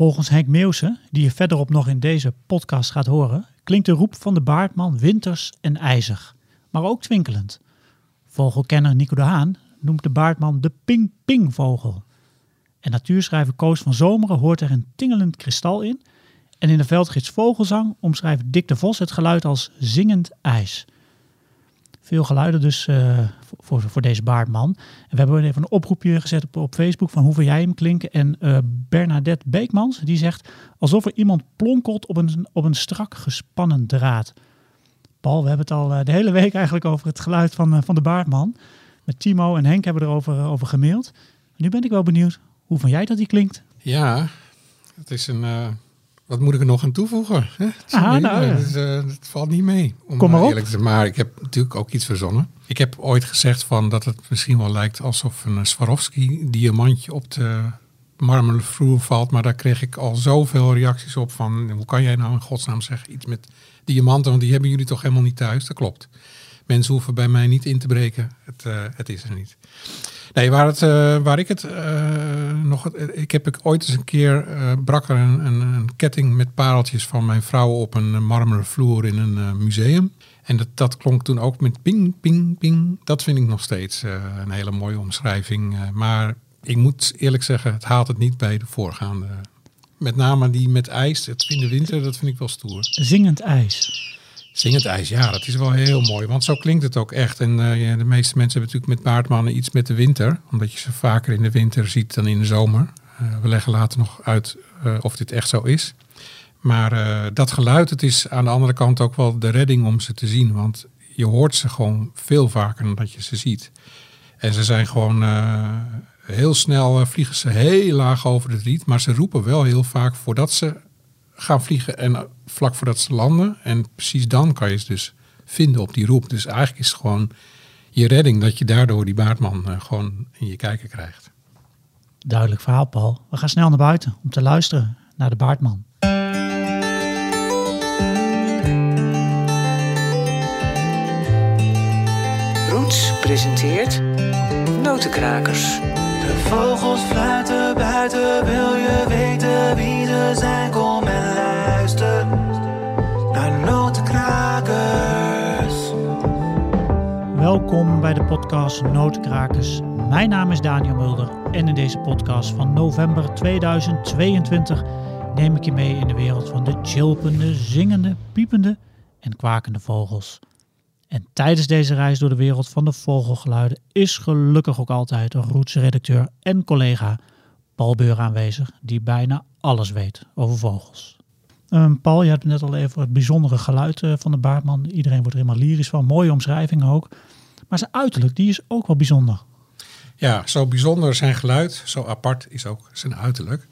Volgens Henk Meeuwse, die je verderop nog in deze podcast gaat horen, klinkt de roep van de baardman winters en ijzig, maar ook twinkelend. Vogelkenner Nico de Haan noemt de baardman de ping-ping-vogel. En natuurschrijver Koos van Zomeren hoort er een tingelend kristal in. En in de veldgids Vogelzang omschrijft Dick de Vos het geluid als zingend ijs. Veel geluiden dus uh, voor, voor deze baardman. En we hebben even een oproepje gezet op, op Facebook van hoe jij hem klinken. En uh, Bernadette Beekmans die zegt alsof er iemand plonkelt op een, op een strak gespannen draad. Paul, we hebben het al uh, de hele week eigenlijk over het geluid van, van de baardman. Met Timo en Henk hebben we erover over gemaild. Nu ben ik wel benieuwd hoe van jij dat die klinkt. Ja, het is een wat moet ik er nog aan toevoegen? Hè? Nou, ja. het, uh, het, valt niet mee. Om Kom maar op. Eerlijk te zijn. Maar ik heb natuurlijk ook iets verzonnen. Ik heb ooit gezegd van dat het misschien wel lijkt alsof een Swarovski-diamantje op de marmeren vloer valt. Maar daar kreeg ik al zoveel reacties op van hoe kan jij nou in godsnaam zeggen iets met diamanten, want die hebben jullie toch helemaal niet thuis. Dat klopt. Mensen hoeven bij mij niet in te breken. Het, uh, het is er niet. Nee, waar, uh, waar ik het uh, nog. Ik heb ik ooit eens een keer. Brak er een, een, een, ketting met pareltjes van mijn vrouw op een marmeren vloer in een museum. En dat, dat klonk toen ook met ping, ping, ping. Dat vind ik nog steeds een hele mooie omschrijving. maar ik moet eerlijk zeggen, het haalt het niet bij de voorgaande. Met name die met ijs, het in de winter, dat vind ik wel stoer. Zingend ijs. Zingend ijs, ja, dat is wel heel mooi. Want zo klinkt het ook echt. En uh, de meeste mensen hebben natuurlijk met baardmannen iets met de winter. Omdat je ze vaker in de winter ziet dan in de zomer. Uh, we leggen later nog uit uh, of dit echt zo is. Maar dat geluid, het is aan de andere kant ook wel de redding om ze te zien. Want je hoort ze gewoon veel vaker dan dat je ze ziet. En ze zijn gewoon heel snel, vliegen ze heel laag over het riet. Maar ze roepen wel heel vaak voordat ze gaan vliegen en vlak voordat ze landen. En precies dan kan je ze dus vinden op die roep. Dus eigenlijk is het gewoon je redding dat je daardoor die baardman uh, gewoon in je kijker krijgt. Duidelijk verhaal, Paul. We gaan snel naar buiten om te luisteren naar de baardman. Roots presenteert Notenkrakers. De vogels fluiten buiten, wil je weten wie ze zijn? Kom Welkom bij de podcast Notenkrakers. Mijn naam is Daniel Mulder en in deze podcast van november 2022 neem ik je mee in de wereld van de chilpende, zingende, piepende en kwakende vogels. En tijdens deze reis door de wereld van de vogelgeluiden is gelukkig ook altijd een roetse redacteur en collega Paul Beur aanwezig, die bijna alles weet over vogels. Um, Paul, je had net al even het bijzondere geluid uh, van de baardman. Iedereen wordt er helemaal lyrisch van. Mooie omschrijving ook. Maar zijn uiterlijk, die is ook wel bijzonder. Ja, zo bijzonder zijn geluid, zo apart is ook zijn uiterlijk.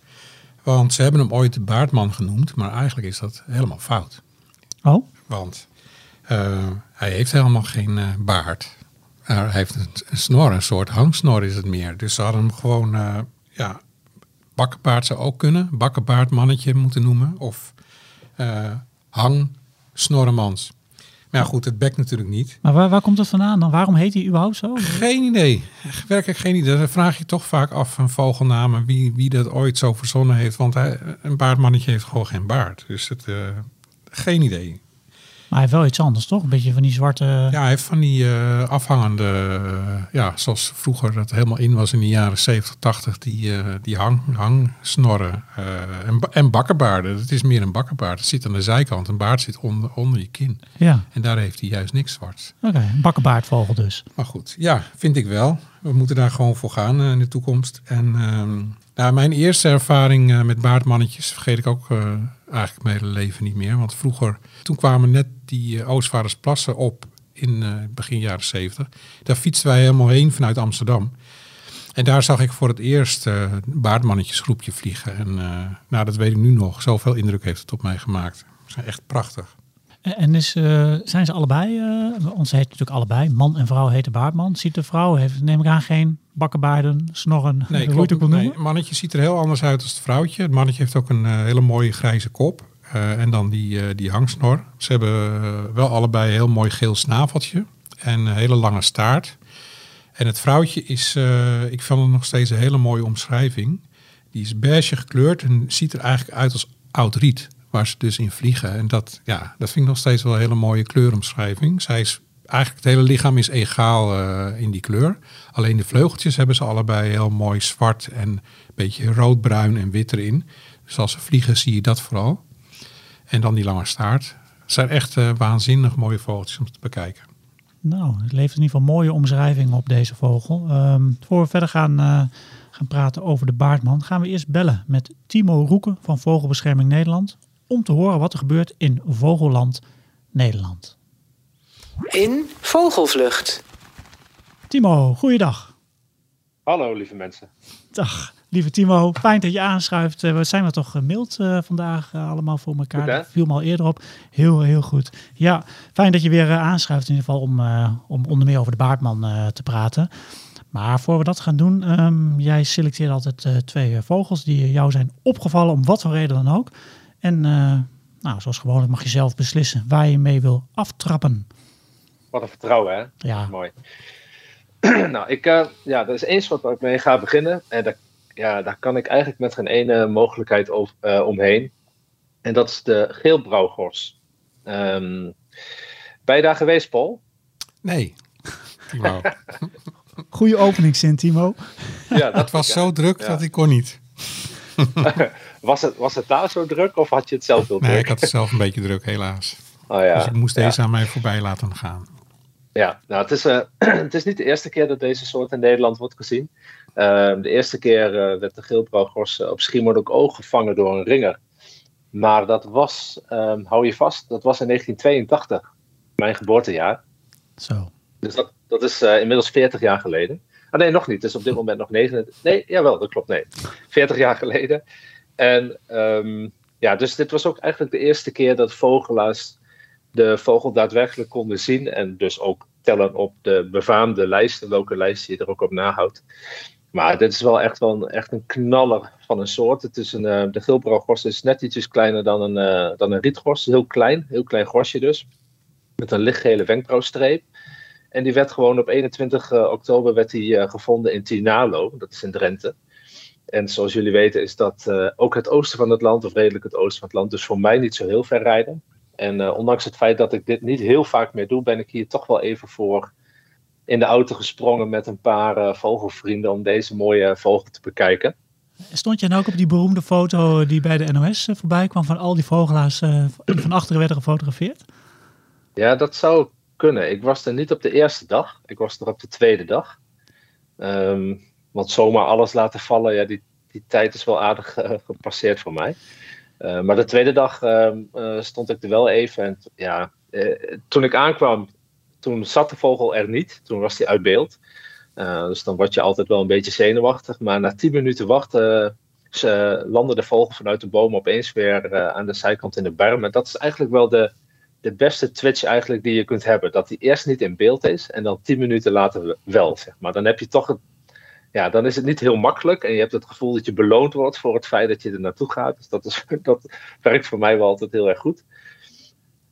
Want ze hebben hem ooit de baardman genoemd, maar eigenlijk is dat helemaal fout. Oh? Want uh, hij heeft helemaal geen uh, baard. Uh, hij heeft een, een, snor, een soort hangsnor is het meer. Dus ze hadden hem gewoon, ja, bakkenbaard zou ook kunnen. Bakkenbaardmannetje moeten noemen. Of hang snorremans. Maar ja, goed, het bekt natuurlijk niet. Maar waar, waar komt dat vandaan dan? Waarom heet hij überhaupt zo? Geen idee. Werkelijk geen idee. Dan vraag je toch vaak af van vogelnamen wie, wie dat ooit zo verzonnen heeft. Want hij, een baardmannetje heeft gewoon geen baard. Dus het, geen idee. Maar hij heeft wel iets anders, toch? Een beetje van die zwarte... Ja, hij heeft van die uh, afhangende... Uh, ja, zoals vroeger dat helemaal in was in de jaren 70, 80. Die, uh, die hang, hangsnorren en, en bakkenbaarden. Het is meer een bakkenbaard. Het zit aan de zijkant. Een baard zit onder, onder je kin. Ja. En daar heeft hij juist niks zwart. Oké, okay, een bakkenbaardvogel dus. Maar goed, ja, vind ik wel. We moeten daar gewoon voor gaan in de toekomst. En... Ehm, nou, mijn eerste ervaring uh, met baardmannetjes vergeet ik ook uh, eigenlijk mijn hele leven niet meer. Want vroeger, toen kwamen net die uh, Oostvaardersplassen op in begin jaren zeventig. Daar fietsten wij helemaal heen vanuit Amsterdam. En daar zag ik voor het eerst een baardmannetjesgroepje vliegen. En nou, dat weet ik nu nog. Zoveel indruk heeft het op mij gemaakt. Ze zijn echt prachtig. En is, uh, zijn ze allebei, uh, ons heet natuurlijk allebei, man en vrouw heten baardman. Ziet de vrouw, heeft, neem ik aan, geen bakkenbaarden, snorren, nee, hoe klopt, het nee, mannetje ziet er heel anders uit dan het vrouwtje. Het mannetje heeft ook een uh, hele mooie grijze kop en dan die, die hangsnor. Ze hebben wel allebei een heel mooi geel snaveltje en een hele lange staart. En het vrouwtje is, ik vind het nog steeds een hele mooie omschrijving. Die is beige gekleurd en ziet er eigenlijk uit als oud riet. Waar ze dus in vliegen. En dat, ja, dat vind ik nog steeds wel een hele mooie kleuromschrijving. Zij is, eigenlijk het hele lichaam is egaal eh, in die kleur. Alleen de vleugeltjes hebben ze allebei heel mooi zwart en een beetje roodbruin en wit erin. Dus als ze vliegen zie je dat vooral. En dan die lange staart. Het zijn echt eh, waanzinnig mooie vogeltjes om te bekijken. Nou, het levert in ieder geval mooie omschrijving op deze vogel. Ehm voor we verder gaan, eh, gaan praten over de baardman, gaan we eerst bellen met Timo Roeken van Vogelbescherming Nederland. Om te horen wat er gebeurt in Vogelland Nederland. In Vogelvlucht. Timo, goeiedag. Hallo lieve mensen. Dag, lieve Timo. Fijn dat je aanschuift. Eh, We zijn we toch gemild eh, vandaag eh, allemaal voor elkaar. Goed? Dat viel me al eerder op. Heel, heel goed. Ja, fijn dat je weer aanschuift in ieder geval om, eh, om onder meer over de baardman eh, te praten. Maar voor we dat gaan doen, ehm, jij selecteert altijd eh, twee vogels die jou zijn opgevallen om wat voor reden dan ook. En eh, nou, zoals gewoonlijk mag je zelf beslissen waar je mee wil aftrappen. Wat een vertrouwen hè. Ja, Mooi. nou, ik, eh, ja, er is één soort waar ik mee ga beginnen. En daar, ja, daar kan ik eigenlijk met geen ene mogelijkheid over, eh, omheen. En dat is de geelbrouwgors. Ehm ben je daar geweest, Paul? Nee, Timo. goede openingszin, Timo. Ja, het was zo druk Ja. dat ik kon niet. was, het, was het daar zo druk of had je het zelf heel druk? Nee, ik had het zelf een beetje druk, helaas. Oh, ja. Dus ik moest Ja. deze aan mij voorbij laten gaan. Ja, nou, het is, eh, het is niet de eerste keer dat deze soort in Nederland wordt gezien. Ehm, de eerste keer eh, werd de geelbrouwgors eh, op Schiermonnikoog oog gevangen door een ringer. Maar dat was, ehm, hou je vast, dat was in 1982, mijn geboortejaar. Zo. Dus dat, dat is eh, inmiddels 40 jaar geleden. Ah, nee, nog niet. Het is op dit moment nog 9. Nee, jawel, dat klopt. Nee, 40 jaar geleden. En ehm, ja, dus dit was ook eigenlijk de eerste keer dat vogelaars de vogel daadwerkelijk konden zien. En dus ook tellen op de befaamde lijsten, welke lijst je er ook op nahoudt. Maar dit is wel echt, een, echt een knaller van een soort. Het is een, eh, de geelbrouwgors is net ietsjes kleiner dan een, eh, dan een rietgors. Heel klein, heel klein gorsje dus. Met een lichtgele wenkbrauwstreep. En die werd gewoon op 21 oktober werd die, eh, gevonden in Tinalo, dat is in Drenthe. En zoals jullie weten is dat eh, ook het oosten van het land, of redelijk het oosten van het land, dus voor mij niet zo heel ver rijden. En eh, ondanks het feit dat ik dit niet heel vaak meer doe, ben ik hier toch wel even voor in de auto gesprongen met een paar eh, vogelvrienden om deze mooie vogel te bekijken. Stond je nou ook op die beroemde foto die bij de NOS voorbij kwam van al die vogelaars die van achteren werden gefotografeerd? Ja, dat zou kunnen. Ik was er niet op de eerste dag, ik was er op de tweede dag. Ehm, want zomaar alles laten vallen, ja, die, die tijd is wel aardig eh, gepasseerd voor mij. Eh, maar de tweede dag ehm, eh, stond ik er wel even. En ja, toen ik aankwam, toen zat de vogel er niet. Toen was hij uit beeld. Dus dan word je altijd wel een beetje zenuwachtig. Maar na tien minuten wachten landde de vogel vanuit de boom opeens weer aan de zijkant in de berm. En dat is eigenlijk wel de, de beste twitch eigenlijk die je kunt hebben. Dat hij eerst niet in beeld is en dan tien minuten later wel. Zeg maar. Dan heb je toch het, ja, dan is het niet heel makkelijk. En je hebt het gevoel dat je beloond wordt voor het feit dat je er naartoe gaat. Dus dat, is, dat werkt voor mij wel altijd heel erg goed.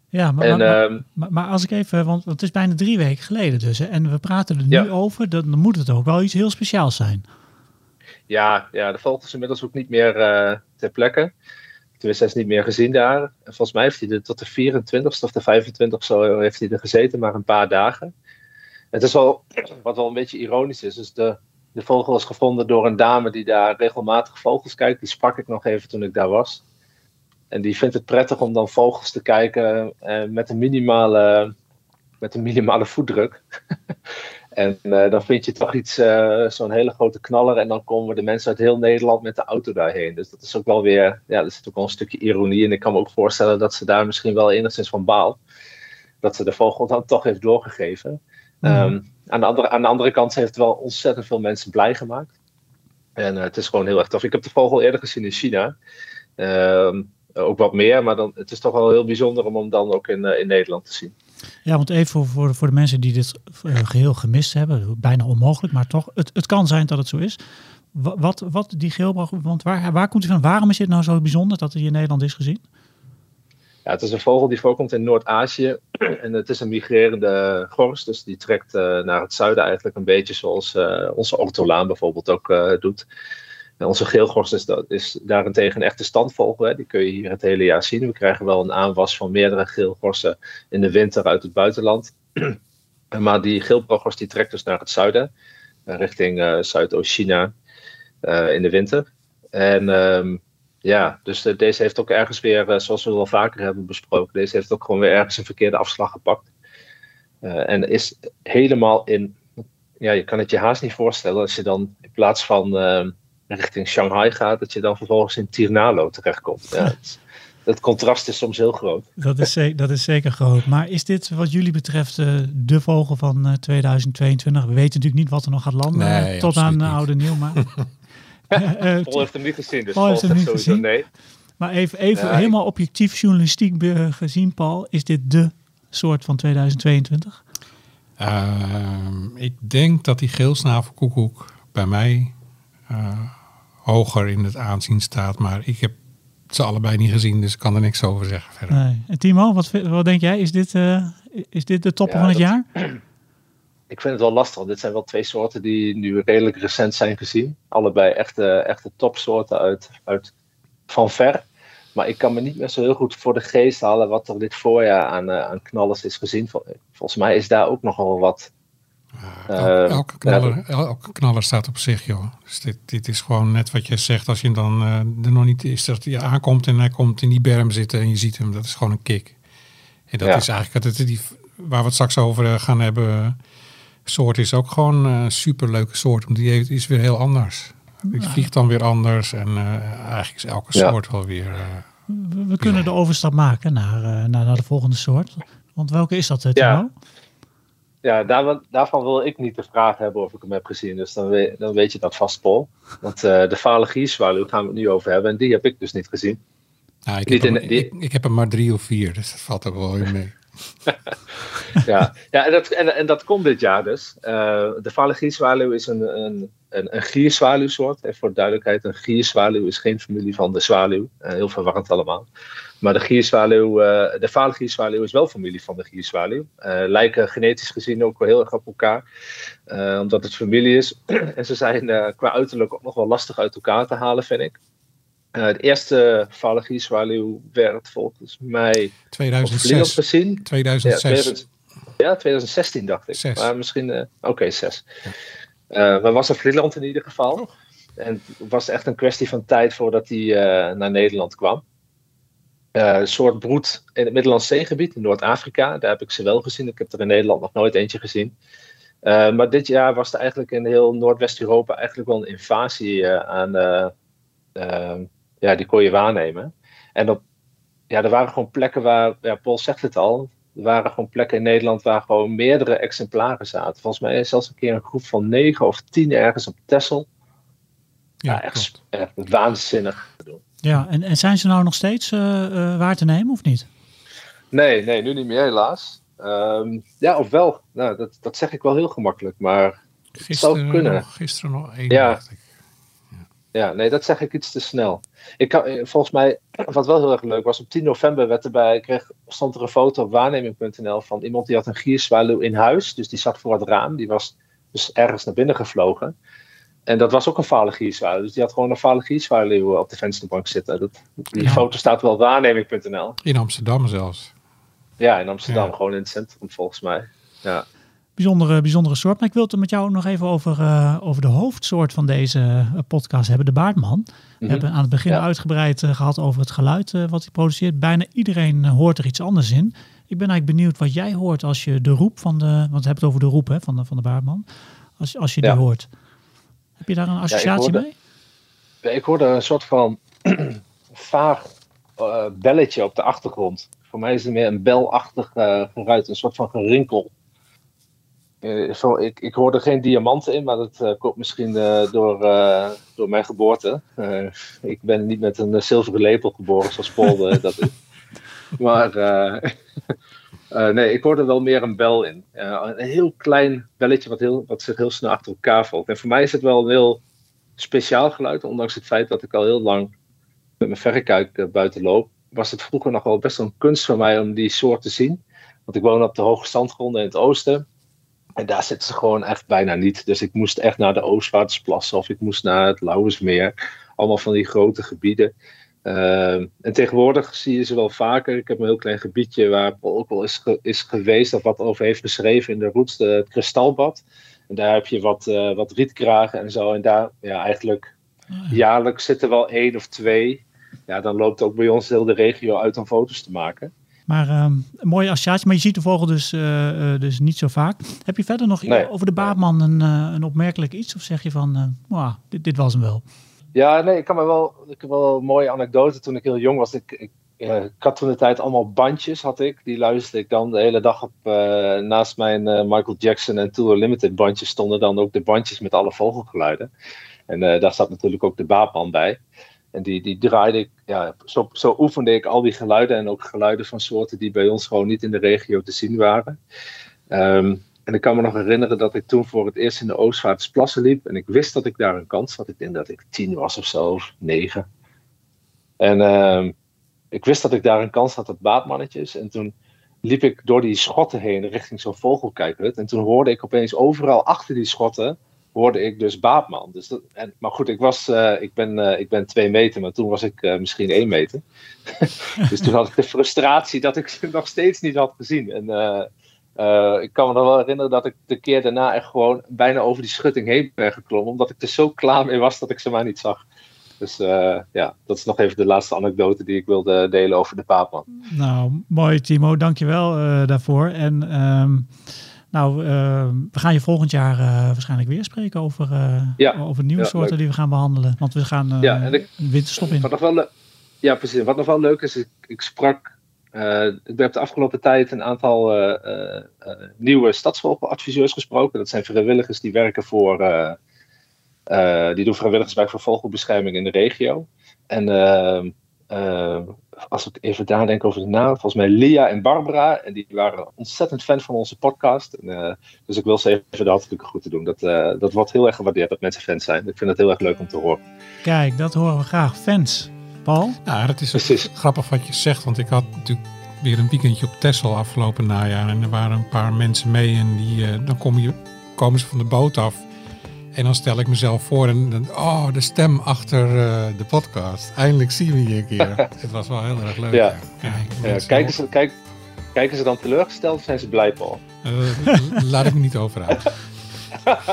Ja, maar, En, maar, ehm, maar, maar als ik even, want het is bijna drie weken geleden dus, hè, en we praten er nu Ja. over, dan, dan moet het ook wel iets heel speciaals zijn. ja, ja, de vogel is inmiddels ook niet meer eh, ter plekke. Tenminste, hij is niet meer gezien daar. En volgens mij heeft hij er tot de 24ste of de 25 zo heeft hij er gezeten, maar een paar dagen. Het is wel, wat wel een beetje ironisch is, is de, de vogel is gevonden door een dame die daar regelmatig vogels kijkt. Die sprak ik nog even toen ik daar was. En die vindt het prettig om dan vogels te kijken eh, met, een minimale, met een minimale voetdruk. en eh, dan vind je toch iets, eh, zo'n hele grote knaller. En dan komen de mensen uit heel Nederland met de auto daarheen. Dus dat is ook wel weer, ja, er zit ook wel een stukje ironie in. Ik kan me ook voorstellen dat ze daar misschien wel enigszins van baalt. Dat ze de vogel dan toch heeft doorgegeven. Ehm, aan, de andere, aan de andere kant heeft het wel ontzettend veel mensen blij gemaakt. En eh, het is gewoon heel erg tof. Ik heb de vogel eerder gezien in China. Ehm, ook wat meer, maar dan, het is toch wel heel bijzonder om hem dan ook in, eh, in Nederland te zien. Ja, want even voor, voor, de mensen die dit eh, geheel gemist hebben, bijna onmogelijk, maar toch, het, het kan zijn dat het zo is. Wa- Wat, wat die geelbrug, want waar, waar komt hij van? Waarom is dit nou zo bijzonder dat hij in Nederland is gezien? Ja, het is een vogel die voorkomt in Noord-Azië. En het is een migrerende gors, dus die trekt eh, naar het zuiden eigenlijk een beetje zoals eh, onze ortolaan bijvoorbeeld ook eh, doet. Onze geelgors is, is daarentegen een echte standvogel. Hè. Die kun je hier het hele jaar zien. We krijgen wel een aanwas van meerdere geelgorsen in de winter uit het buitenland. maar die geelbrogors die trekt dus naar het zuiden, richting Zuidoost-China in de winter. En um, ja, dus de, deze heeft ook ergens weer, zoals we wel vaker hebben besproken, deze heeft ook gewoon weer ergens een verkeerde afslag gepakt. en is helemaal in, ja, je kan het je haast niet voorstellen als je dan in plaats van richting Shanghai gaat, dat je dan vervolgens in Tirnalo terechtkomt. Ja, het, het, contrast is soms heel groot. Dat is, dat is zeker groot. Maar is dit wat jullie betreft uh, de vogel van uh, 2022? We weten natuurlijk niet wat er nog gaat landen nee, tot aan oude nieuw. Maar, Paul heeft hem niet gezien, dus Paul heeft hem niet sowieso gezien. nee. Maar even, even helemaal objectief journalistiek gezien, Paul, is dit de soort van 2022? Ehm, ik denk dat die geelsnavelkoekoek bij mij uh, hoger in het aanzien staat. Maar ik heb ze allebei niet gezien, dus ik kan er niks over zeggen verder. Nee. En Timo, wat, wat denk jij? Is dit, uh, is dit de topper Ja, van het dat- jaar? Ik vind het wel lastig, dit zijn wel twee soorten die nu redelijk recent zijn gezien. Allebei echte, echte topsoorten uit, uit van ver. Maar ik kan me niet meer zo heel goed voor de geest halen wat er dit voorjaar aan, eh, aan knallers is gezien. Vol- Volgens mij is daar ook nogal wat. El- Eh, elke, knaller, el- elke knaller staat op zich, joh. Dus dit, dit is gewoon net wat je zegt. Als je dan eh, er nog niet is, dat hij aankomt en hij komt in die berm zitten en je ziet hem. Dat is gewoon een kick. En dat Ja. is eigenlijk het, die, waar we het straks over gaan hebben. Soort is ook gewoon een superleuke soort. Want die heeft, is weer heel anders. Die vliegt dan weer anders. En eh, eigenlijk is elke Ja. soort wel weer... eh, We, we kunnen de overstap maken naar, eh, naar, naar de volgende soort. Want welke is dat, eh, Timo? Ja. Ja, daar, daarvan wil ik niet de vraag hebben of ik hem heb gezien. Dus dan weet, dan weet je dat vast, Paul. Want eh, de fale gierzwaluw gaan we het nu over hebben. En die heb ik dus niet gezien. nou, ik, heb hem, in- die- ik, ik heb er maar drie of vier. Dus dat valt ook wel weer mee. ja, ja en, dat, en, en dat komt dit jaar dus. Eh, de fale gierzwaluw is een, een, een, een gierzwaluwsoort. En voor de duidelijkheid, een gierzwaluw is geen familie van de zwaluw. Eh, heel verwarrend allemaal. Maar de gierzwaluw, eh, de gierzwaluw is wel familie van de gierzwaluw. Lijken genetisch gezien ook wel heel erg op elkaar. omdat het familie is. en ze zijn qua uiterlijk ook nog wel lastig uit elkaar te halen, vind ik. De eerste fale gierzwaluw werd volgens mij op Vlieland 2006. gezien. Ja, 2006. 2000 ja, 2016 dacht ik. Zes. Maar misschien, eh, oké, zes. Eh, maar was er Vlieland in ieder geval. En het was echt een kwestie van tijd voordat hij eh, naar Nederland kwam. Een soort broed in het Middellandse zeegebied in Noord-Afrika. Daar heb ik ze wel gezien. Ik heb er in Nederland nog nooit eentje gezien. Maar dit jaar was er eigenlijk in heel Noordwest-Europa eigenlijk wel een invasie aan. eh, eh, ja, die kon je waarnemen. En op, ja, er waren gewoon plekken waar, ja, Paul zegt het al, er waren gewoon plekken in Nederland waar gewoon meerdere exemplaren zaten. Volgens mij is zelfs een keer een groep van negen of tien ergens op Texel. Ja, Ja, echt, echt waanzinnig. Ja, en, en zijn ze nou nog steeds eh, eh, waar te nemen of niet? Nee, nee, nu niet meer helaas. Ehm, ja, of wel. Nou, dat, dat zeg ik wel heel gemakkelijk, maar Gisteren, kunnen. Nog, gisteren nog één, Ja. dacht ik. Ja, nee, dat zeg ik iets te snel. Ik kan, eh, volgens mij, wat wel heel erg leuk was, op 10 november werd erbij, kreeg, stond er een foto op waarneming.nl van iemand die had een gierzwaluw in huis. Dus die zat voor het raam. Die was dus ergens naar binnen gevlogen. En dat was ook een vale gierzwaluw. Dus die had gewoon een vale gierzwaluw op de vensterbank zitten. Dat, die Ja. foto staat wel op waarneming.nl. In Amsterdam zelfs. Ja, in Amsterdam, Ja. gewoon in het centrum volgens mij. Ja, Bijzondere, bijzondere soort. Maar ik wil het met jou nog even over, eh, over de hoofdsoort van deze eh, podcast hebben, de baardman. We Mhm. hebben aan het begin Ja. uitgebreid eh, gehad over het geluid wat hij produceert. Bijna iedereen hoort er iets anders in. Ik ben eigenlijk benieuwd wat jij hoort als je de roep van de, want we hebben het over de roep hè, van, de, van de baardman. Als, als je die Ja. hoort. Heb je daar een associatie hoorde- mee? ik hoorde een soort van vaag belletje op de achtergrond. Voor mij is het meer een belachtig geruit, een soort van gerinkel. Eh, zo, ik, ik hoorde geen diamanten in, maar dat eh, komt misschien eh, door, door mijn geboorte. Ik ben niet met een zilveren lepel geboren zoals Paul dat is. Maar eh, nee, ik hoorde wel meer een bel in. Een heel klein belletje wat, heel, wat zich heel snel achter elkaar volgt. En voor mij is het wel een heel speciaal geluid, ondanks het feit dat ik al heel lang met mijn verrekijk buiten loop. Was het vroeger nog wel best wel een kunst voor mij om die soort te zien. Want ik woon op de hoge zandgronden in het oosten. En daar zitten ze gewoon echt bijna niet. Dus ik moest echt naar de Oostvaardersplassen of ik moest naar het Lauwersmeer. Allemaal van die grote gebieden. Ehm, en tegenwoordig zie je ze wel vaker. Ik heb een heel klein gebiedje waar Paul ook wel is, is geweest, dat wat over heeft beschreven in de roots, het kristalbad. En daar heb je wat, uh, wat rietkragen en zo. En daar, ja, eigenlijk jaarlijks zitten wel één of twee. Ja, dan loopt ook bij ons heel de regio uit om foto's te maken. Maar um, een mooie associatie, maar je ziet de vogel dus, uh, uh, dus niet zo vaak. Heb je verder nog Nee. over de baatman een, uh, een opmerkelijk iets? Of zeg je van, wow, dit, dit was hem wel? Ja, nee, ik kan me wel, ik heb wel een mooie anekdote. Toen ik heel jong was, ik, ik, ik had toen de tijd allemaal bandjes, had ik. Die luisterde ik dan de hele dag op. naast mijn Michael Jackson en Tour Limited bandjes stonden dan ook de bandjes met alle vogelgeluiden. En daar zat natuurlijk ook de baatman bij. En die, die draaide ik, ja, zo, zo oefende ik al die geluiden en ook geluiden van soorten die bij ons gewoon niet in de regio te zien waren. Um, en ik kan me nog herinneren dat ik toen voor het eerst in de Oostvaardersplassen liep. En ik wist dat ik daar een kans had. Ik denk dat ik tien was of zo, of negen. En um, ik wist dat ik daar een kans had op baatmannetjes. En toen liep ik door die schotten heen richting zo'n vogelkijkhut. En toen hoorde ik opeens overal achter die schotten hoorde ik dus Baatman. Dus dat, en, maar goed, ik, was, uh, ik, ben, uh, ik ben twee meter, maar toen was ik uh, misschien één meter. dus toen had ik de frustratie dat ik ze nog steeds niet had gezien. En ik kan me nog wel herinneren dat ik de keer daarna echt gewoon bijna over die schutting heen ben geklommen. Omdat ik er zo klaar mee was dat ik ze maar niet zag. Dus ja, dat is nog even de laatste anekdote die ik wilde delen over de Baatman. Nou, mooi Timo, dankjewel uh, daarvoor. En um, nou, uh, we gaan je volgend jaar uh, waarschijnlijk weer spreken over, ja. over nieuwe ja, soorten leuk. die we gaan behandelen. Want we gaan ja, en ik, een winterstop in. Wat nog wel ja, precies. Wat nog wel leuk is, ik, ik sprak... ik heb de afgelopen tijd een aantal nieuwe stadsvogeladviseurs gesproken. Dat zijn vrijwilligers die werken voor... die doen vrijwilligerswerk voor vogelbescherming in de regio. En uh, als ik even nadenk over de naam, volgens mij Lia en Barbara. En die waren ontzettend fan van onze podcast. En, uh, dus ik wil ze even de hartelijke groeten doen. Dat, uh, dat wordt heel erg gewaardeerd dat mensen fans zijn. Ik vind het heel erg leuk om te horen. Kijk, dat horen we graag. Fans. Paul? Ja, dat is Precies. grappig wat je zegt. Want ik had natuurlijk weer een weekendje op Texel afgelopen najaar. En er waren een paar mensen mee. En die, uh, dan kom je, komen ze van de boot af. En dan stel ik mezelf voor en dan, oh, de stem achter uh, de podcast. Eindelijk zien we je een keer. Het was wel heel erg leuk. Ja. ja. ja kijken, ze, kijk, kijken ze dan teleurgesteld of zijn ze blij, Paul? Uh, laat ik me niet over uit. Oké, okay,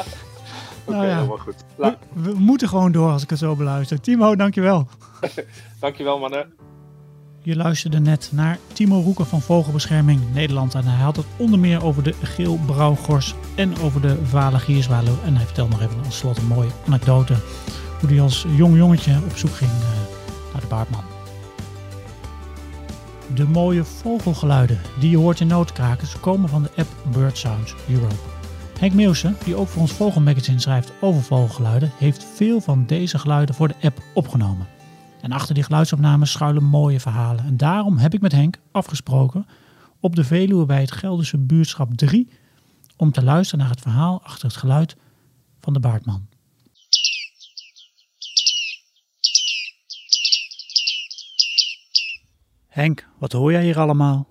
nou ja. helemaal goed. We, we, moeten gewoon door als ik het zo beluister. Timo, dankjewel. dankjewel, mannen. Je luisterde net naar Timo Roeker van Vogelbescherming Nederland. En hij had het onder meer over de geel-brouwgors en over de vale gierzwaluw. En hij vertelde nog even als slot een mooie anekdote. Hoe hij als jong jongetje op zoek ging uh, naar de baardman. De mooie vogelgeluiden die je hoort in noodkrakers komen van de app Bird Sounds Europe. Henk Meeuwsen, die ook voor ons Vogelmagazine schrijft over vogelgeluiden, heeft veel van deze geluiden voor de app opgenomen. En achter die geluidsopnames schuilen mooie verhalen. En daarom heb ik met Henk afgesproken op de Veluwe bij het Gelderse buurtschap 3 om te luisteren naar het verhaal achter het geluid van de baardman. Henk, wat hoor jij hier allemaal?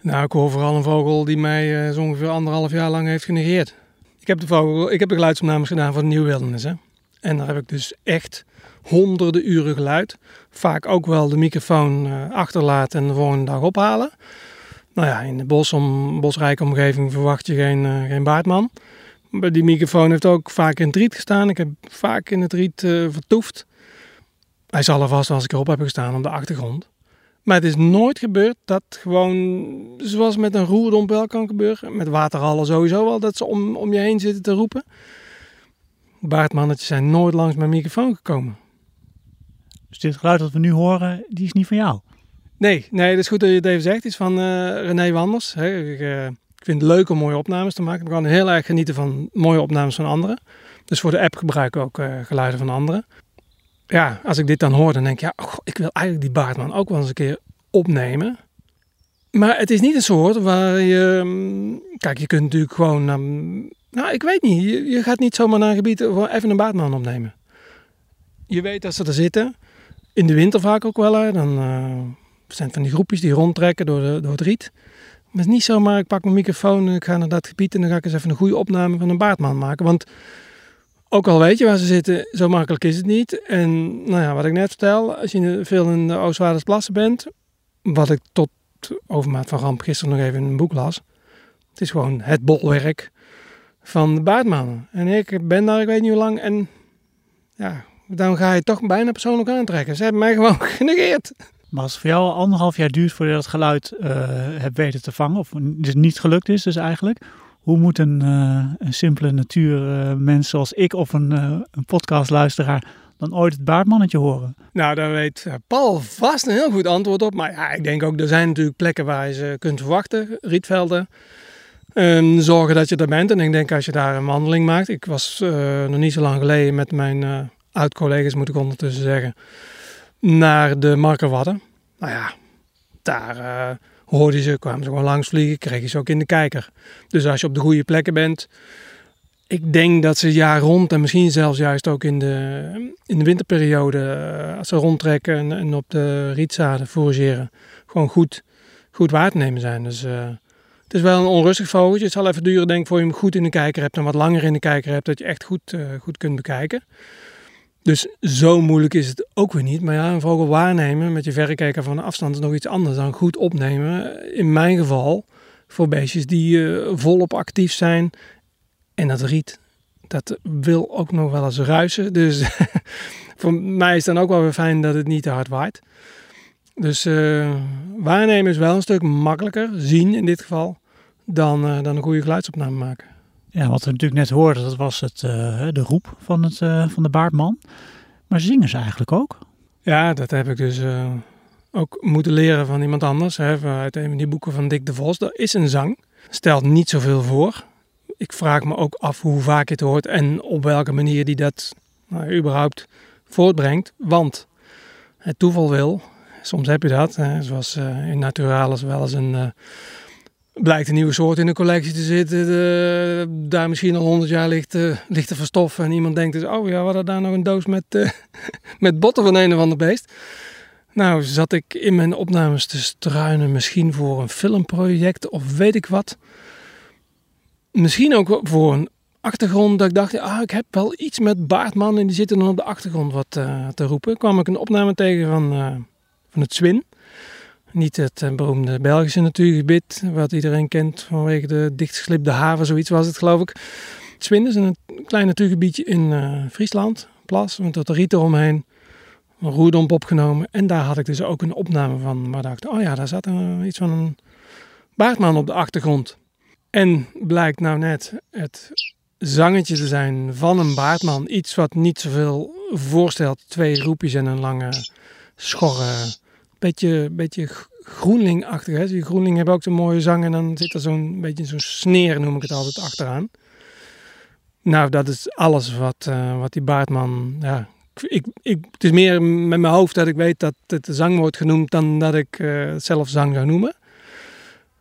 Nou, ik hoor vooral een vogel die mij uh, zo ongeveer anderhalf jaar lang heeft genegeerd. Ik heb de, vogel, ik heb de geluidsopnames gedaan van de Nieuw Wildernis. Hè? En daar heb ik dus echt honderden uren geluid. Vaak ook wel de microfoon uh, achterlaten en de volgende dag ophalen. Nou ja, in de bos om, bosrijke omgeving verwacht je geen, uh, geen baardman. Maar die microfoon heeft ook vaak in het riet gestaan. Ik heb vaak in het riet uh, vertoefd. Hij zal er vast als ik erop heb gestaan op de achtergrond. Maar het is nooit gebeurd dat gewoon, zoals met een roerdomp wel kan gebeuren, met waterhallen sowieso wel, dat ze om, om je heen zitten te roepen. Baardmannetjes zijn nooit langs mijn microfoon gekomen. Dus dit geluid dat we nu horen, die is niet van jou? Nee, nee, dat is goed dat je het even zegt. Het is van uh, René Wanders. Ik, uh, ik, vind het leuk om mooie opnames te maken. Ik kan heel erg genieten van mooie opnames van anderen. Dus voor de app gebruik ik ook uh, geluiden van anderen. Ja, als ik dit dan hoor, dan denk ik, ja, oh, ik wil eigenlijk die baardman ook wel eens een keer opnemen. Maar het is niet een soort waar je... Kijk, je kunt natuurlijk gewoon... Um, nou, ik weet niet. Je, gaat niet zomaar naar een gebied even een baardman opnemen. Je weet dat ze er zitten. In de winter vaak ook wel. Hè. Dan uh, zijn van die groepjes die rondtrekken door, de, door het riet. Maar het is niet zomaar, ik pak mijn microfoon en ik ga naar dat gebied en dan ga ik eens even een goede opname van een baardman maken. Want ook al weet je waar ze zitten, zo makkelijk is het niet. En nou ja, wat ik net vertel, als je veel in de Oostvaardersplassen bent, wat ik tot overmaat van ramp gisteren nog even in een boek las. Het is gewoon het bolwerk van de baardmannen. En ik ben daar, ik weet niet hoe lang, en ja, dan ga je toch bijna persoonlijk aantrekken. Ze hebben mij gewoon genegeerd. Maar als het voor jou anderhalf jaar duurt voordat je dat geluid uh, hebt weten te vangen, of het niet gelukt is dus eigenlijk, hoe moet een, uh, een simpele natuurmens zoals ik of een, uh, een podcastluisteraar dan ooit het baardmannetje horen? Nou, daar weet Paul vast een heel goed antwoord op. Maar ja, ik denk ook, er zijn natuurlijk plekken waar je ze kunt verwachten. Rietvelden. Um, zorgen dat je er bent. En ik denk als je daar een wandeling maakt. Ik was uh, nog niet zo lang geleden met mijn uh, oud-collega's, moet ik ondertussen zeggen, naar de Markerwadden. Nou ja, daar uh, hoorde je ze, kwamen ze gewoon langs vliegen, kreeg je ze ook in de kijker. Dus als je op de goede plekken bent, ik denk dat ze jaar rond en misschien zelfs juist ook in de, in de winterperiode, als ze rondtrekken en, op de rietzaden forageren, gewoon goed, goed waar te nemen zijn. Dus het is wel een onrustig vogeltje. Het zal even duren denk ik voor je hem goed in de kijker hebt en wat langer in de kijker hebt, dat je echt goed, goed kunt bekijken. Dus zo moeilijk is het ook weer niet. Maar ja, een vogel waarnemen met je verrekijker van afstand is nog iets anders dan goed opnemen. In mijn geval voor beestjes die uh, volop actief zijn. En dat riet, dat wil ook nog wel eens ruisen. Dus voor mij is het dan ook wel weer fijn dat het niet te hard waait. Dus uh, waarnemen is wel een stuk makkelijker, zien in dit geval, dan, uh, dan een goede geluidsopname maken. Ja, wat we natuurlijk net hoorden, dat was het, uh, de roep van, het, van de baardman. Maar zingen ze eigenlijk ook? Ja, dat heb ik dus ook moeten leren van iemand anders. Hè, uit een van die boeken van Dick de Vos. Er is een zang. Stelt niet zoveel voor. Ik vraag me ook af hoe vaak je het hoort en op welke manier die dat nou, überhaupt voortbrengt. Want het toeval wil Soms heb je dat. Hè, zoals in Naturalis wel eens een... Blijkt een nieuwe soort in de collectie te zitten. De, daar misschien al honderd jaar ligt, uh, ligt te verstoffen. En iemand denkt dus, oh ja, we hadden daar nog een doos met, met botten van een of ander beest. Nou, zat ik in mijn opnames te struinen. Misschien voor een filmproject of weet ik wat. Misschien ook voor een achtergrond dat ik dacht, ah, ik heb wel iets met Baardman en die zitten dan op de achtergrond wat uh, te roepen. Kwam ik een opname tegen van, van het Zwin. Niet het uh, beroemde Belgische natuurgebied, wat iedereen kent vanwege de dichtgeslipte haven, zoiets was het geloof ik. Het Zwin is een klein natuurgebiedje in Friesland, plas, met wat riet eromheen. Een roerdomp opgenomen en daar had ik dus ook een opname van. Maar dacht, oh ja, daar zat iets van een baardman op de achtergrond. En blijkt nou net het zangetje te zijn van een baardman. Iets wat niet zoveel voorstelt. Twee roepjes en een lange, schorre, beetje, beetje groenlingachtig. Hè? Die groenling hebben ook zo'n mooie zang en dan zit er zo'n beetje zo'n sneer, noem ik het altijd, achteraan. Nou, dat is alles wat, uh, wat die baardman... Ja, ik, ik, het is meer met mijn hoofd dat ik weet dat het zang wordt genoemd dan dat ik uh, het zelf zang zou noemen.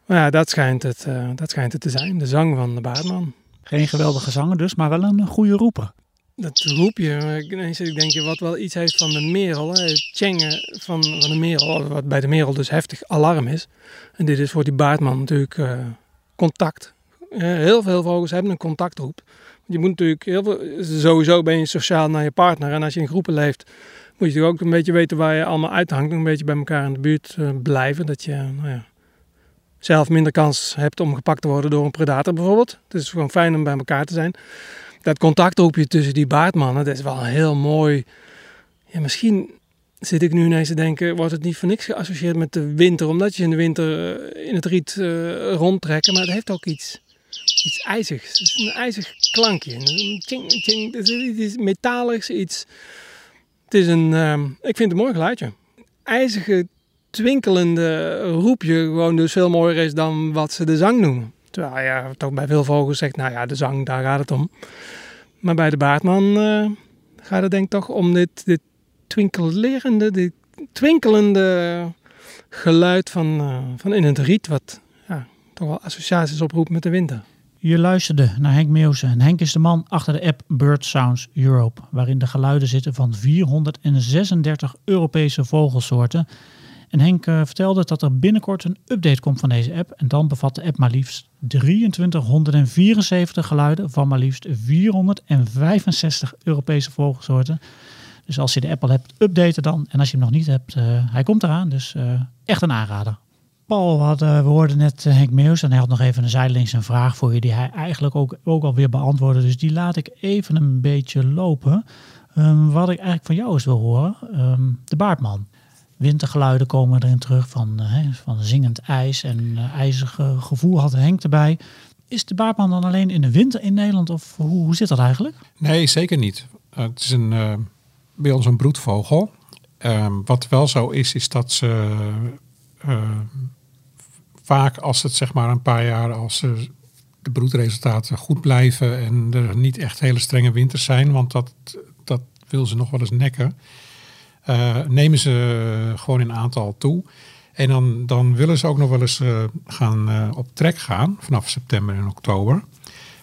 Maar ja, dat schijnt, het, uh, dat schijnt het te zijn, de zang van de baardman. Geen geweldige zanger dus, maar wel een goede roeper. Dat roepje, ineens ik denk je wat wel iets heeft van de merel. Het tjengen van, van de merel, wat bij de merel dus heftig alarm is. En dit is voor die baardman natuurlijk uh, contact. Heel veel vogels hebben een contactroep. Je moet natuurlijk heel veel, sowieso ben je sociaal naar je partner. En als je in groepen leeft, moet je natuurlijk ook een beetje weten waar je allemaal uithangt. Een beetje bij elkaar in de buurt uh, blijven. Dat je, nou ja, zelf minder kans hebt om gepakt te worden door een predator bijvoorbeeld. Het is gewoon fijn om bij elkaar te zijn. Dat contactroepje tussen die baardmannen, dat is wel heel mooi. Ja, misschien zit ik nu ineens te denken, wordt het niet voor niks geassocieerd met de winter, omdat je in de winter eh, in het riet uh, rondtrekken, maar het heeft ook iets, iets ijzigs. Het is een ijzig klankje. Tjing, tjing, het is iets metaligs, iets... Het is een, uh, ik vind het een mooi geluidje. IJzige twinkelende roepje gewoon dus veel mooier is dan wat ze de zang noemen. Terwijl ja, toch bij veel vogels zegt, nou ja, de zang, daar gaat het om. Maar bij de baardman uh, gaat het denk ik toch om dit, dit twinkelerende, dit twinkelende geluid van, uh, van in het riet, wat ja, toch wel associaties oproept met de winter. Je luisterde naar Henk Meeuwse en Henk is de man achter de app Bird Sounds Europe, waarin de geluiden zitten van 436 Europese vogelsoorten En Henk eh, vertelde dat er binnenkort een update komt van deze app. En dan bevat de app maar liefst 2374 geluiden van maar liefst 465 Europese vogelsoorten. Dus als je de app al hebt, updaten dan. En als je hem nog niet hebt, eh, hij komt eraan. Dus eh, echt een aanrader. Paul, we, we hoorden net eh, Henk Meus en hij had nog even een zijdelings een vraag voor je die hij eigenlijk ook, ook alweer beantwoordde. Dus die laat ik even een beetje lopen. Ehm, wat ik eigenlijk van jou eens wil horen, ehm, de baardman. Wintergeluiden komen erin terug van, eh, van zingend ijs en eh, ijzig eh, gevoel had Henk erbij. Is de baardman dan alleen in de winter in Nederland of hoe, zit dat eigenlijk? Nee, zeker niet. Eh, het is een, eh, bij ons een broedvogel. Ehm, wat wel zo is, is dat ze vaak als het zeg maar een paar jaar, als de broedresultaten goed blijven en er niet echt hele strenge winters zijn, want dat, dat wil ze nog wel eens nekken, nemen ze gewoon in aantal toe. En dan, dan willen ze ook nog wel eens eh, gaan eh, op trek gaan vanaf september en oktober.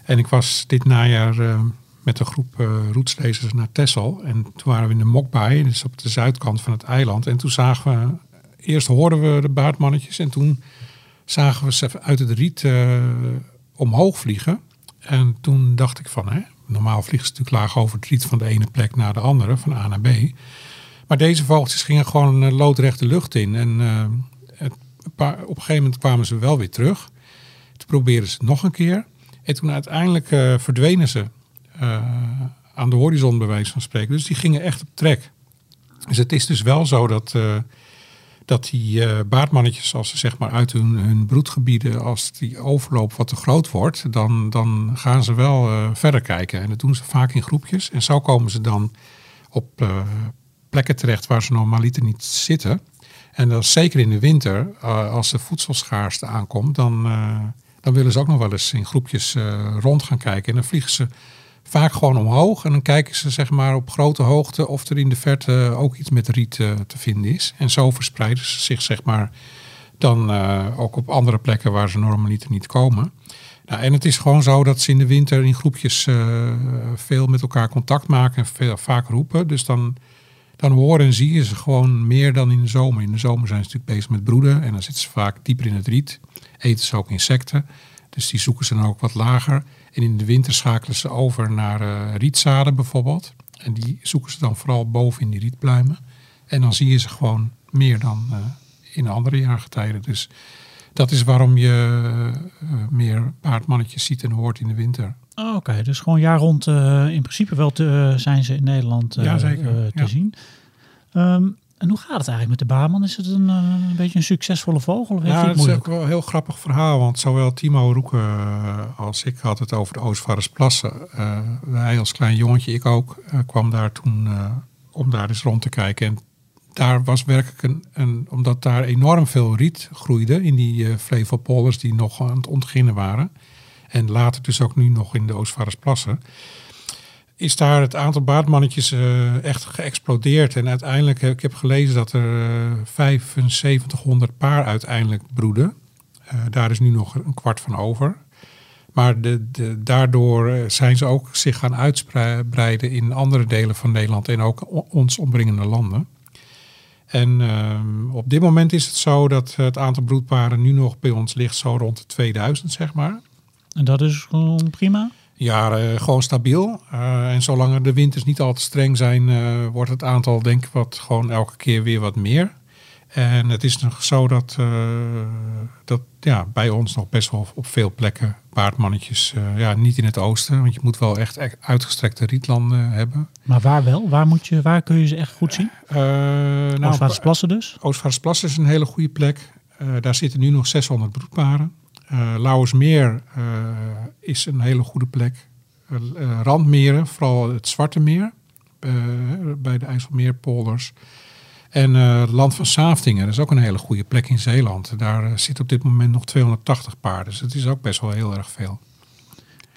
En ik was dit najaar eh, met een groep uh, naar Texel. En toen waren we in de Mokbaai, dus op de zuidkant van het eiland. En toen zagen we, eerst hoorden we de baardmannetjes en toen zagen we ze uit het riet eh, omhoog vliegen. En toen dacht ik van, hè, normaal vliegen ze natuurlijk laag over het riet van de ene plek naar de andere, van A naar B. Maar deze vogeltjes gingen gewoon uh, loodrecht de lucht in. En eh, op een gegeven moment kwamen ze wel weer terug. Toen probeerden ze het nog een keer. En toen uiteindelijk eh, verdwenen ze eh, aan de horizon, bij wijze van spreken. Dus die gingen echt op trek. Dus het is dus wel zo dat, eh, dat die eh, baardmannetjes, als ze zeg maar uit hun, hun broedgebieden, als die overloop wat te groot wordt, dan, dan gaan ze wel eh, verder kijken. En dat doen ze vaak in groepjes. En zo komen ze dan op eh, plekken terecht waar ze normaliter niet zitten. En dat zeker in de winter, eh, als de voedselschaarste aankomt, dan, eh, dan willen ze ook nog wel eens in groepjes eh, rond gaan kijken. En dan vliegen ze vaak gewoon omhoog en dan kijken ze zeg maar op grote hoogte of er in de verte ook iets met riet te vinden is. En zo verspreiden ze zich zeg maar dan ook op andere plekken waar ze normaliter niet komen. Nou, en het is gewoon zo dat ze in de winter in groepjes veel met elkaar contact maken en veel, vaak roepen. Dus dan, dan horen en zie je ze gewoon meer dan in de zomer. In de zomer zijn ze natuurlijk bezig met broeden en dan zitten ze vaak dieper in het riet. Eten ze ook insecten, dus die zoeken ze dan ook wat lager. En in de winter schakelen ze over naar eh, rietzaden bijvoorbeeld. En die zoeken ze dan vooral boven in die rietpluimen. En dan zie je ze gewoon meer dan eh, in andere jaargetijden. Dus dat is waarom je eh, meer paardmannetjes ziet en hoort in de winter. Oh, Oké, dus gewoon jaar rond eh, in principe wel te, eh, zijn ze in Nederland eh, Ja, zeker. te Ja. zien. Ehm, en hoe gaat het eigenlijk met de baarman? Is het een, een beetje een succesvolle vogel of Ja, dat is ook wel een heel grappig verhaal. Want zowel Timo Roeken als ik had het over de Oostvaardersplassen. Hij als klein jongetje, ik ook, kwam daar toen om daar eens rond te kijken. En daar was werkelijk een, een omdat daar enorm veel riet groeide in die eh Flevopolders die nog aan het ontginnen waren. En later dus ook nu nog in de Oostvaardersplassen. Is daar het aantal baardmannetjes eh, echt geëxplodeerd. En uiteindelijk, heb ik heb gelezen dat er eh 7500 paar uiteindelijk broeden. Eh, daar is nu nog een kwart van over. Maar de, de, daardoor eh, zijn ze ook zich gaan uitbreiden in andere delen van Nederland en ook ons omringende landen. En ehm, op dit moment is het zo dat het aantal broedparen nu nog bij ons ligt zo rond de 2000, zeg maar. En dat is gewoon prima? Ja, eh, gewoon stabiel. Eh, en zolang de winters niet al te streng zijn, eh, wordt het aantal denk ik wat gewoon elke keer weer wat meer. En het is nog zo dat, dat ja, bij ons nog best wel op veel plekken paardmannetjes, ja, niet in het oosten, want je moet wel echt e- uitgestrekte rietlanden hebben. Maar waar wel? Waar, moet je, waar kun je ze echt goed zien? Nou, Oostvaardersplassen dus? Oostvaardersplassen is een hele goede plek. Daar zitten nu nog 600 broedparen. Eh Lauwersmeer eh, is een hele goede plek. Eh, Randmeren, vooral het Zwarte Meer, bij de IJsselmeerpolders. En het land van Saaftingen, dat is ook een hele goede plek in Zeeland. Daar eh, zit op dit moment nog 280 paarden. Dus het is ook best wel heel erg veel.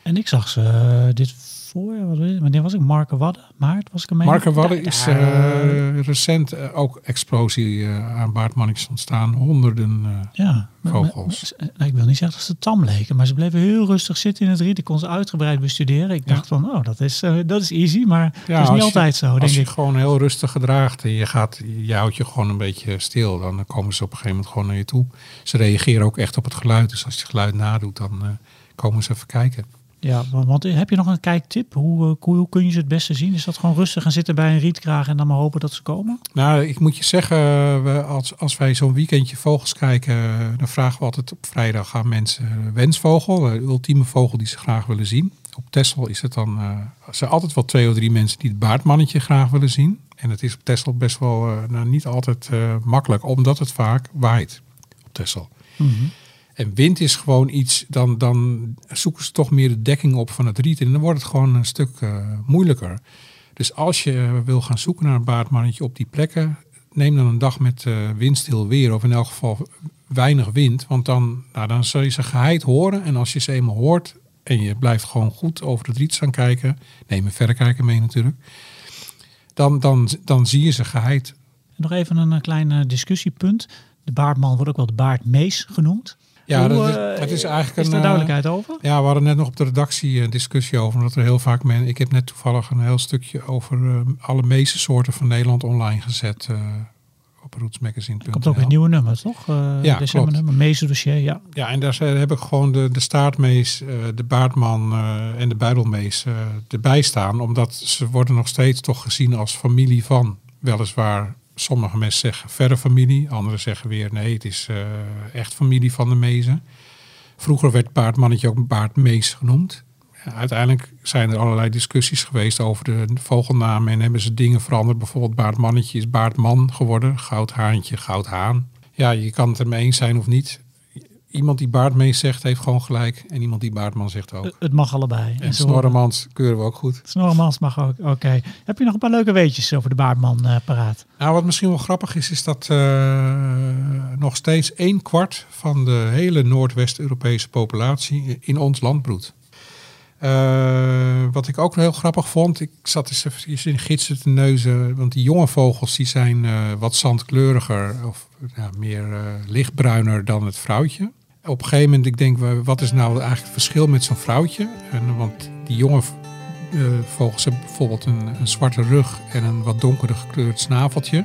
En ik zag ze dit voor, wanneer was ik? Marken Wadden? Maart was ik ermee? Marken Wadden is daar- eh, recent eh, ook explosie eh, aan baardmannetjes ontstaan. Honderden. eh, ja, vogels. nou, ik wil niet zeggen dat ze tam leken, maar ze bleven heel rustig zitten in het riet. Ik kon ze uitgebreid bestuderen. Ik Ja. dacht van, oh, dat is, eh, dat is easy, maar Ja, dat is als niet je- altijd zo, als denk je ik. gewoon heel rustig gedraagt en je, gaat, je houdt je gewoon een beetje stil, dan komen ze op een gegeven moment gewoon naar je toe. Ze reageren ook echt op het geluid. Dus als je het geluid nadoet, dan eh, komen ze even kijken. Ja, want, want heb je nog een kijktip? Hoe, eh, hoe, kun je ze het beste zien? Is dat gewoon rustig gaan zitten bij een rietkraag en dan maar hopen dat ze komen? Nou, ik moet je zeggen, we, als, als wij zo'n weekendje vogels kijken, eh, dan vragen we altijd op vrijdag aan mensen eh, wensvogel, eh, de ultieme vogel die ze graag willen zien. Op Texel is het dan, eh, er zijn altijd wel twee of drie mensen die het baardmannetje graag willen zien. En het is op Texel best wel eh, nou, niet altijd eh, makkelijk, omdat het vaak waait op Texel. En wind is gewoon iets, dan, dan zoeken ze toch meer de dekking op van het riet. En dan wordt het gewoon een stuk eh, moeilijker. Dus als je wil gaan zoeken naar een baardmannetje op die plekken, neem dan een dag met eh, windstil weer. Of in elk geval weinig wind. Want dan, nou, dan zul je ze geheid horen. En als je ze eenmaal hoort en je blijft gewoon goed over het riet staan kijken. Neem een verrekijker mee natuurlijk. Dan, dan, dan zie je ze geheid. Nog even een eh, klein discussiepunt. De baardman wordt ook wel de baardmees genoemd. Ja, Hoe, dat is, eh, het is eigenlijk Is een... daar eh, duidelijkheid over? Ja, we hadden net nog op de redactie een discussie over. Omdat er heel vaak men. Ik heb net toevallig een heel stukje over eh, alle meeste soorten van Nederland online gezet. eh, op rootsmagazine.nl. Komt ook een nieuwe nummer, toch? Ja, decembernummer, meeste dossier, ja. Ja, en daar heb ik gewoon de, de staartmees, de baardman en de buidelmees erbij staan. Omdat ze worden nog steeds toch gezien als familie van. Weliswaar, sommige mensen zeggen verre familie. Anderen zeggen weer nee, het is eh, echt familie van de mezen. Vroeger werd baardmannetje ook baardmees genoemd. Uiteindelijk zijn er allerlei discussies geweest over de vogelnamen. En hebben ze dingen veranderd. Bijvoorbeeld baardmannetje is baardman geworden. Goudhaantje, goudhaan. Ja, je kan het ermee eens zijn of niet iemand die baardmees zegt, heeft gewoon gelijk. En iemand die baardman zegt ook. Het mag allebei. en zo- snorremans keuren we ook goed. Snorremans mag ook, oké. Heb je nog een paar leuke weetjes over de baardman eh, paraat? Nou, wat misschien wel grappig is, is dat eh, nog steeds een kwart van de hele Noordwest-Europese populatie in ons land broedt. Eh, wat ik ook heel grappig vond, ik zat eens even in gidsen te neuzen, want die jonge vogels die zijn wat zandkleuriger of ja, meer lichtbruiner dan het vrouwtje. Op een gegeven moment, ik denk, wa- wat is nou eigenlijk het verschil met zo'n vrouwtje? En, want die jonge eh, vogels hebben bijvoorbeeld een, een zwarte rug en een wat donkerder gekleurd snaveltje.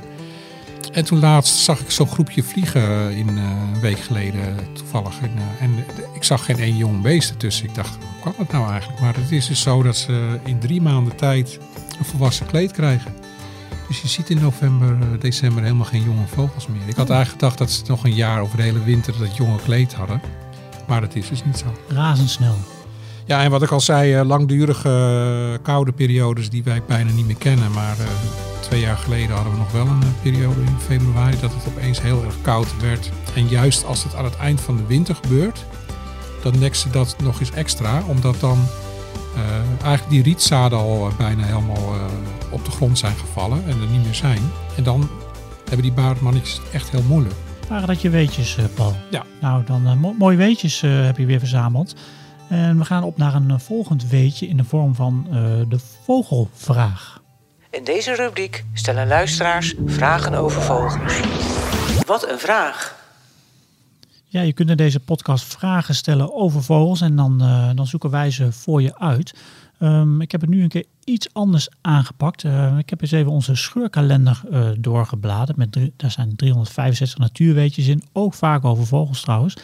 En toen laatst zag ik zo'n groepje vliegen in eh, een week geleden toevallig. En, eh, en eh, ik zag geen één jong beest ertussen. Ik dacht, hoe kan dat nou eigenlijk? Maar het is dus zo dat ze in drie maanden tijd een volwassen kleed krijgen. Dus je ziet in november, eh, december helemaal geen jonge vogels meer. Ik had eigenlijk gedacht dat ze nog een jaar over de hele winter dat jonge kleed hadden. Maar dat is dus niet zo. Razendsnel. Ja, en wat ik al zei, eh, langdurige eh, koude periodes die wij bijna niet meer kennen. Maar twee jaar geleden hadden we nog wel een periode in februari dat het opeens heel erg koud werd. En juist als het aan het eind van de winter gebeurt, dan dekt ze dat nog eens extra. Omdat dan eigenlijk die rietzaden al bijna helemaal op de grond zijn gevallen en er niet meer zijn. En dan hebben die baardmannetjes het echt heel moeilijk. Waren dat je weetjes, eh, Paul? Ja. Nou, dan eh, mo- mooie weetjes eh, heb je weer verzameld. En we gaan op naar een volgend weetje in de vorm van eh, de vogelvraag. In deze rubriek stellen luisteraars vragen over vogels. Wat een vraag! Ja, je kunt in deze podcast vragen stellen over vogels en dan, eh, dan zoeken wij ze voor je uit. Ehm, ik heb het nu een keer iets anders aangepakt. Eh, ik heb eens even onze scheurkalender eh, doorgebladerd. Met daar zijn 365 natuurweetjes in, ook vaak over vogels trouwens.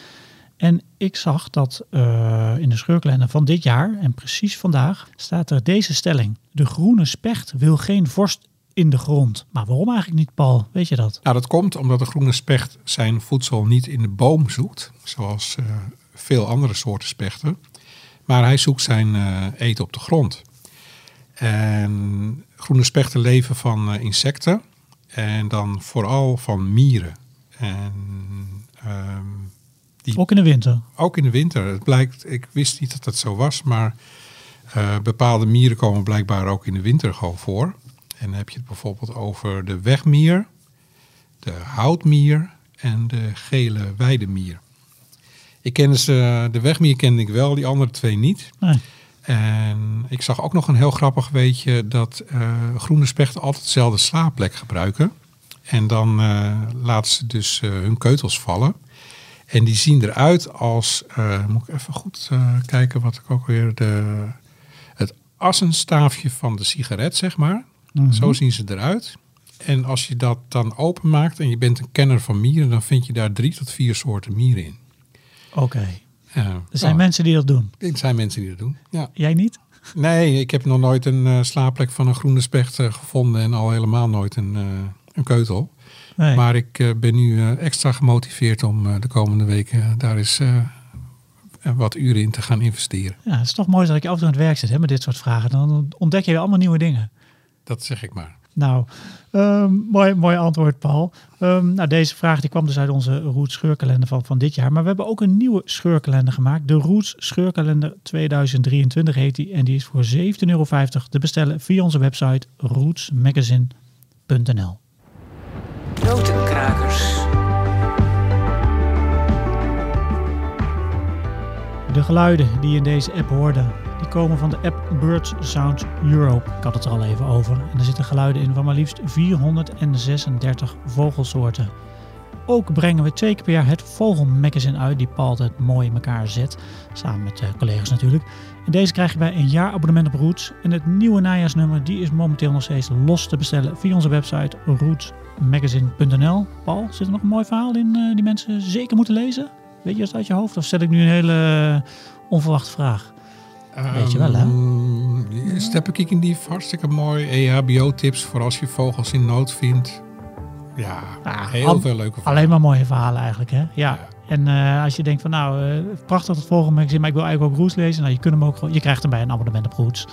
En ik zag dat eh, in de scheurkalender van dit jaar, en precies vandaag, staat er deze stelling. De groene specht wil geen vorst in de grond. Maar waarom eigenlijk niet, Paul? Weet je dat? Nou, dat komt omdat de groene specht zijn voedsel niet in de boom zoekt, zoals veel andere soorten spechten. Maar hij zoekt zijn eh, eten op de grond. En groene spechten leven van eh, insecten en dan vooral van mieren. En ehm, die Ook in de winter. ook in de winter. Het blijkt, ik wist niet dat dat zo was, maar eh, bepaalde mieren komen blijkbaar ook in de winter gewoon voor. En dan heb je het bijvoorbeeld over de wegmier, de houtmier en de gele weidemier. Ik kende ze, de wegmier kende ik wel, die andere twee niet. Nee. En ik zag ook nog een heel grappig weetje dat eh, groene spechten altijd dezelfde slaapplek gebruiken. En dan eh, laten ze dus eh, hun keutels vallen. En die zien eruit als, moet ik even goed kijken wat ik ook weer, de, het assenstaafje van de sigaret, zeg maar. Zo zien ze eruit. En als je dat dan openmaakt en je bent een kenner van mieren, dan vind je daar drie tot vier soorten mieren in. Oké. Ja, Er zijn nou, mensen die dat doen. Er zijn mensen die dat doen. Ja. Jij niet? Nee, ik heb nog nooit een eh, slaapplek van een groene specht eh, gevonden en al helemaal nooit een, eh, een keutel. Nee. Maar ik ben nu extra gemotiveerd om de komende weken daar eens wat uren in te gaan investeren. Ja, het is toch mooi dat ik af en toe aan het werk zit hè, met dit soort vragen. Dan ontdek je weer allemaal nieuwe dingen. Dat zeg ik maar. Nou, ehm, mooi, mooi antwoord, Paul. Ehm, nou, deze vraag die kwam dus uit onze Roots scheurkalender van, van dit jaar. Maar we hebben ook een nieuwe scheurkalender gemaakt. De Roots scheurkalender 2023 heet die. En die is voor 17,50 euro te bestellen via onze website rootsmagazine.nl. Notenkrakers. De geluiden die je in deze app hoorde, die komen van de app Birds Sound Europe. Ik had het er al even over. En er zitten geluiden in van maar liefst 436 vogelsoorten. Ook brengen we twee keer per jaar het Vogelmagazine uit, die Paul het mooi in elkaar zet. Samen met de collega's natuurlijk. En deze krijg je bij een jaar abonnement op Roots. En het nieuwe najaarsnummer die is momenteel nog steeds los te bestellen via onze website rootsmagazine.nl. Paul, zit er nog een mooi verhaal in eh, die mensen zeker moeten lezen? Weet je dat uit je hoofd? Of stel ik nu een hele eh, onverwachte vraag? Weet je wel, hè? hè? Steppenkiekkendief, hartstikke mooi. EHBO-tips voor als je vogels in nood vindt. Ja, Ah, heel al- veel leuke verhalen. Alleen maar mooie verhalen eigenlijk, hè? Ja. En eh, als je denkt van nou, eh, prachtig het volgende magazine, maar ik wil eigenlijk ook Roots lezen. Nou, je, kunt hem ook, je krijgt hem bij een abonnement op Roots.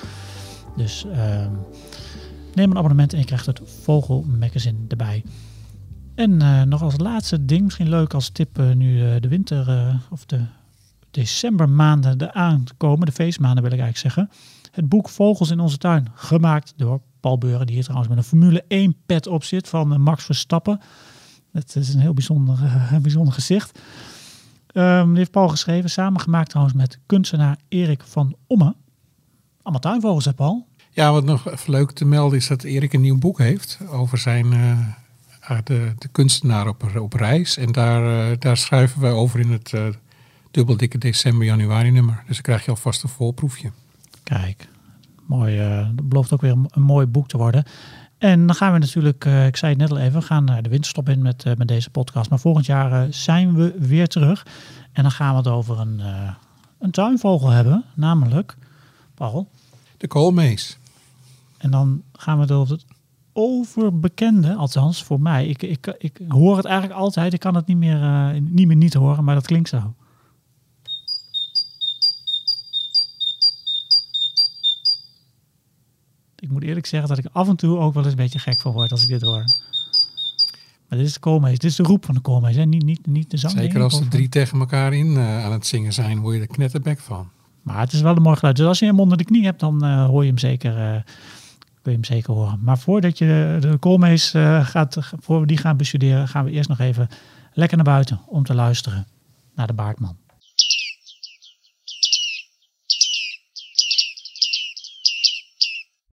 Dus ehm, neem een abonnement en je krijgt het Vogelmagazine erbij. En eh, nog als laatste ding, misschien leuk als tip nu de winter of de decembermaanden eraan komen. De feestmaanden wil ik eigenlijk zeggen. Het boek Vogels in onze tuin, gemaakt door Paul Beuren, die hier trouwens met een Formule 1 pet op zit van eh, Max Verstappen. Het is een heel bijzonder, eh, bijzonder gezicht. Ehm, die heeft Paul geschreven, samengemaakt trouwens met kunstenaar Erik van Omme. Allemaal tuinvogels, hè Paul? Ja, wat nog even leuk te melden is dat Erik een nieuw boek heeft over zijn eh, de, de kunstenaar op, op reis. En daar, daar schrijven wij over in het eh dubbeldikke december-januari nummer. Dus dan krijg je alvast een voorproefje. Kijk, mooi. eh, dat belooft ook weer een, een mooi boek te worden. En dan gaan we natuurlijk, eh, ik zei het net al even, we gaan de winterstop in met, eh, met deze podcast. Maar volgend jaar zijn we weer terug. En dan gaan we het over een, een tuinvogel hebben, namelijk, Paul. De koolmees. En dan gaan we het over het overbekende, althans voor mij. Ik, ik, ik hoor het eigenlijk altijd, ik kan het niet meer, niet meer niet horen, maar dat klinkt zo. Ik moet eerlijk zeggen dat ik af en toe ook wel eens een beetje gek van word als ik dit hoor. Maar dit is de koolmees, dit is de roep van de koolmees, hè? Niet, niet, niet de zang. Zeker als de drie tegen elkaar in eh, aan het zingen zijn, word je er knetterbek van. Maar het is wel een mooi geluid. Dus als je hem onder de knie hebt, dan eh, hoor je hem zeker, eh, kun je hem zeker horen. Maar voordat je de koolmees eh, gaat, voor we die gaan bestuderen, gaan we eerst nog even lekker naar buiten om te luisteren naar de Baardman.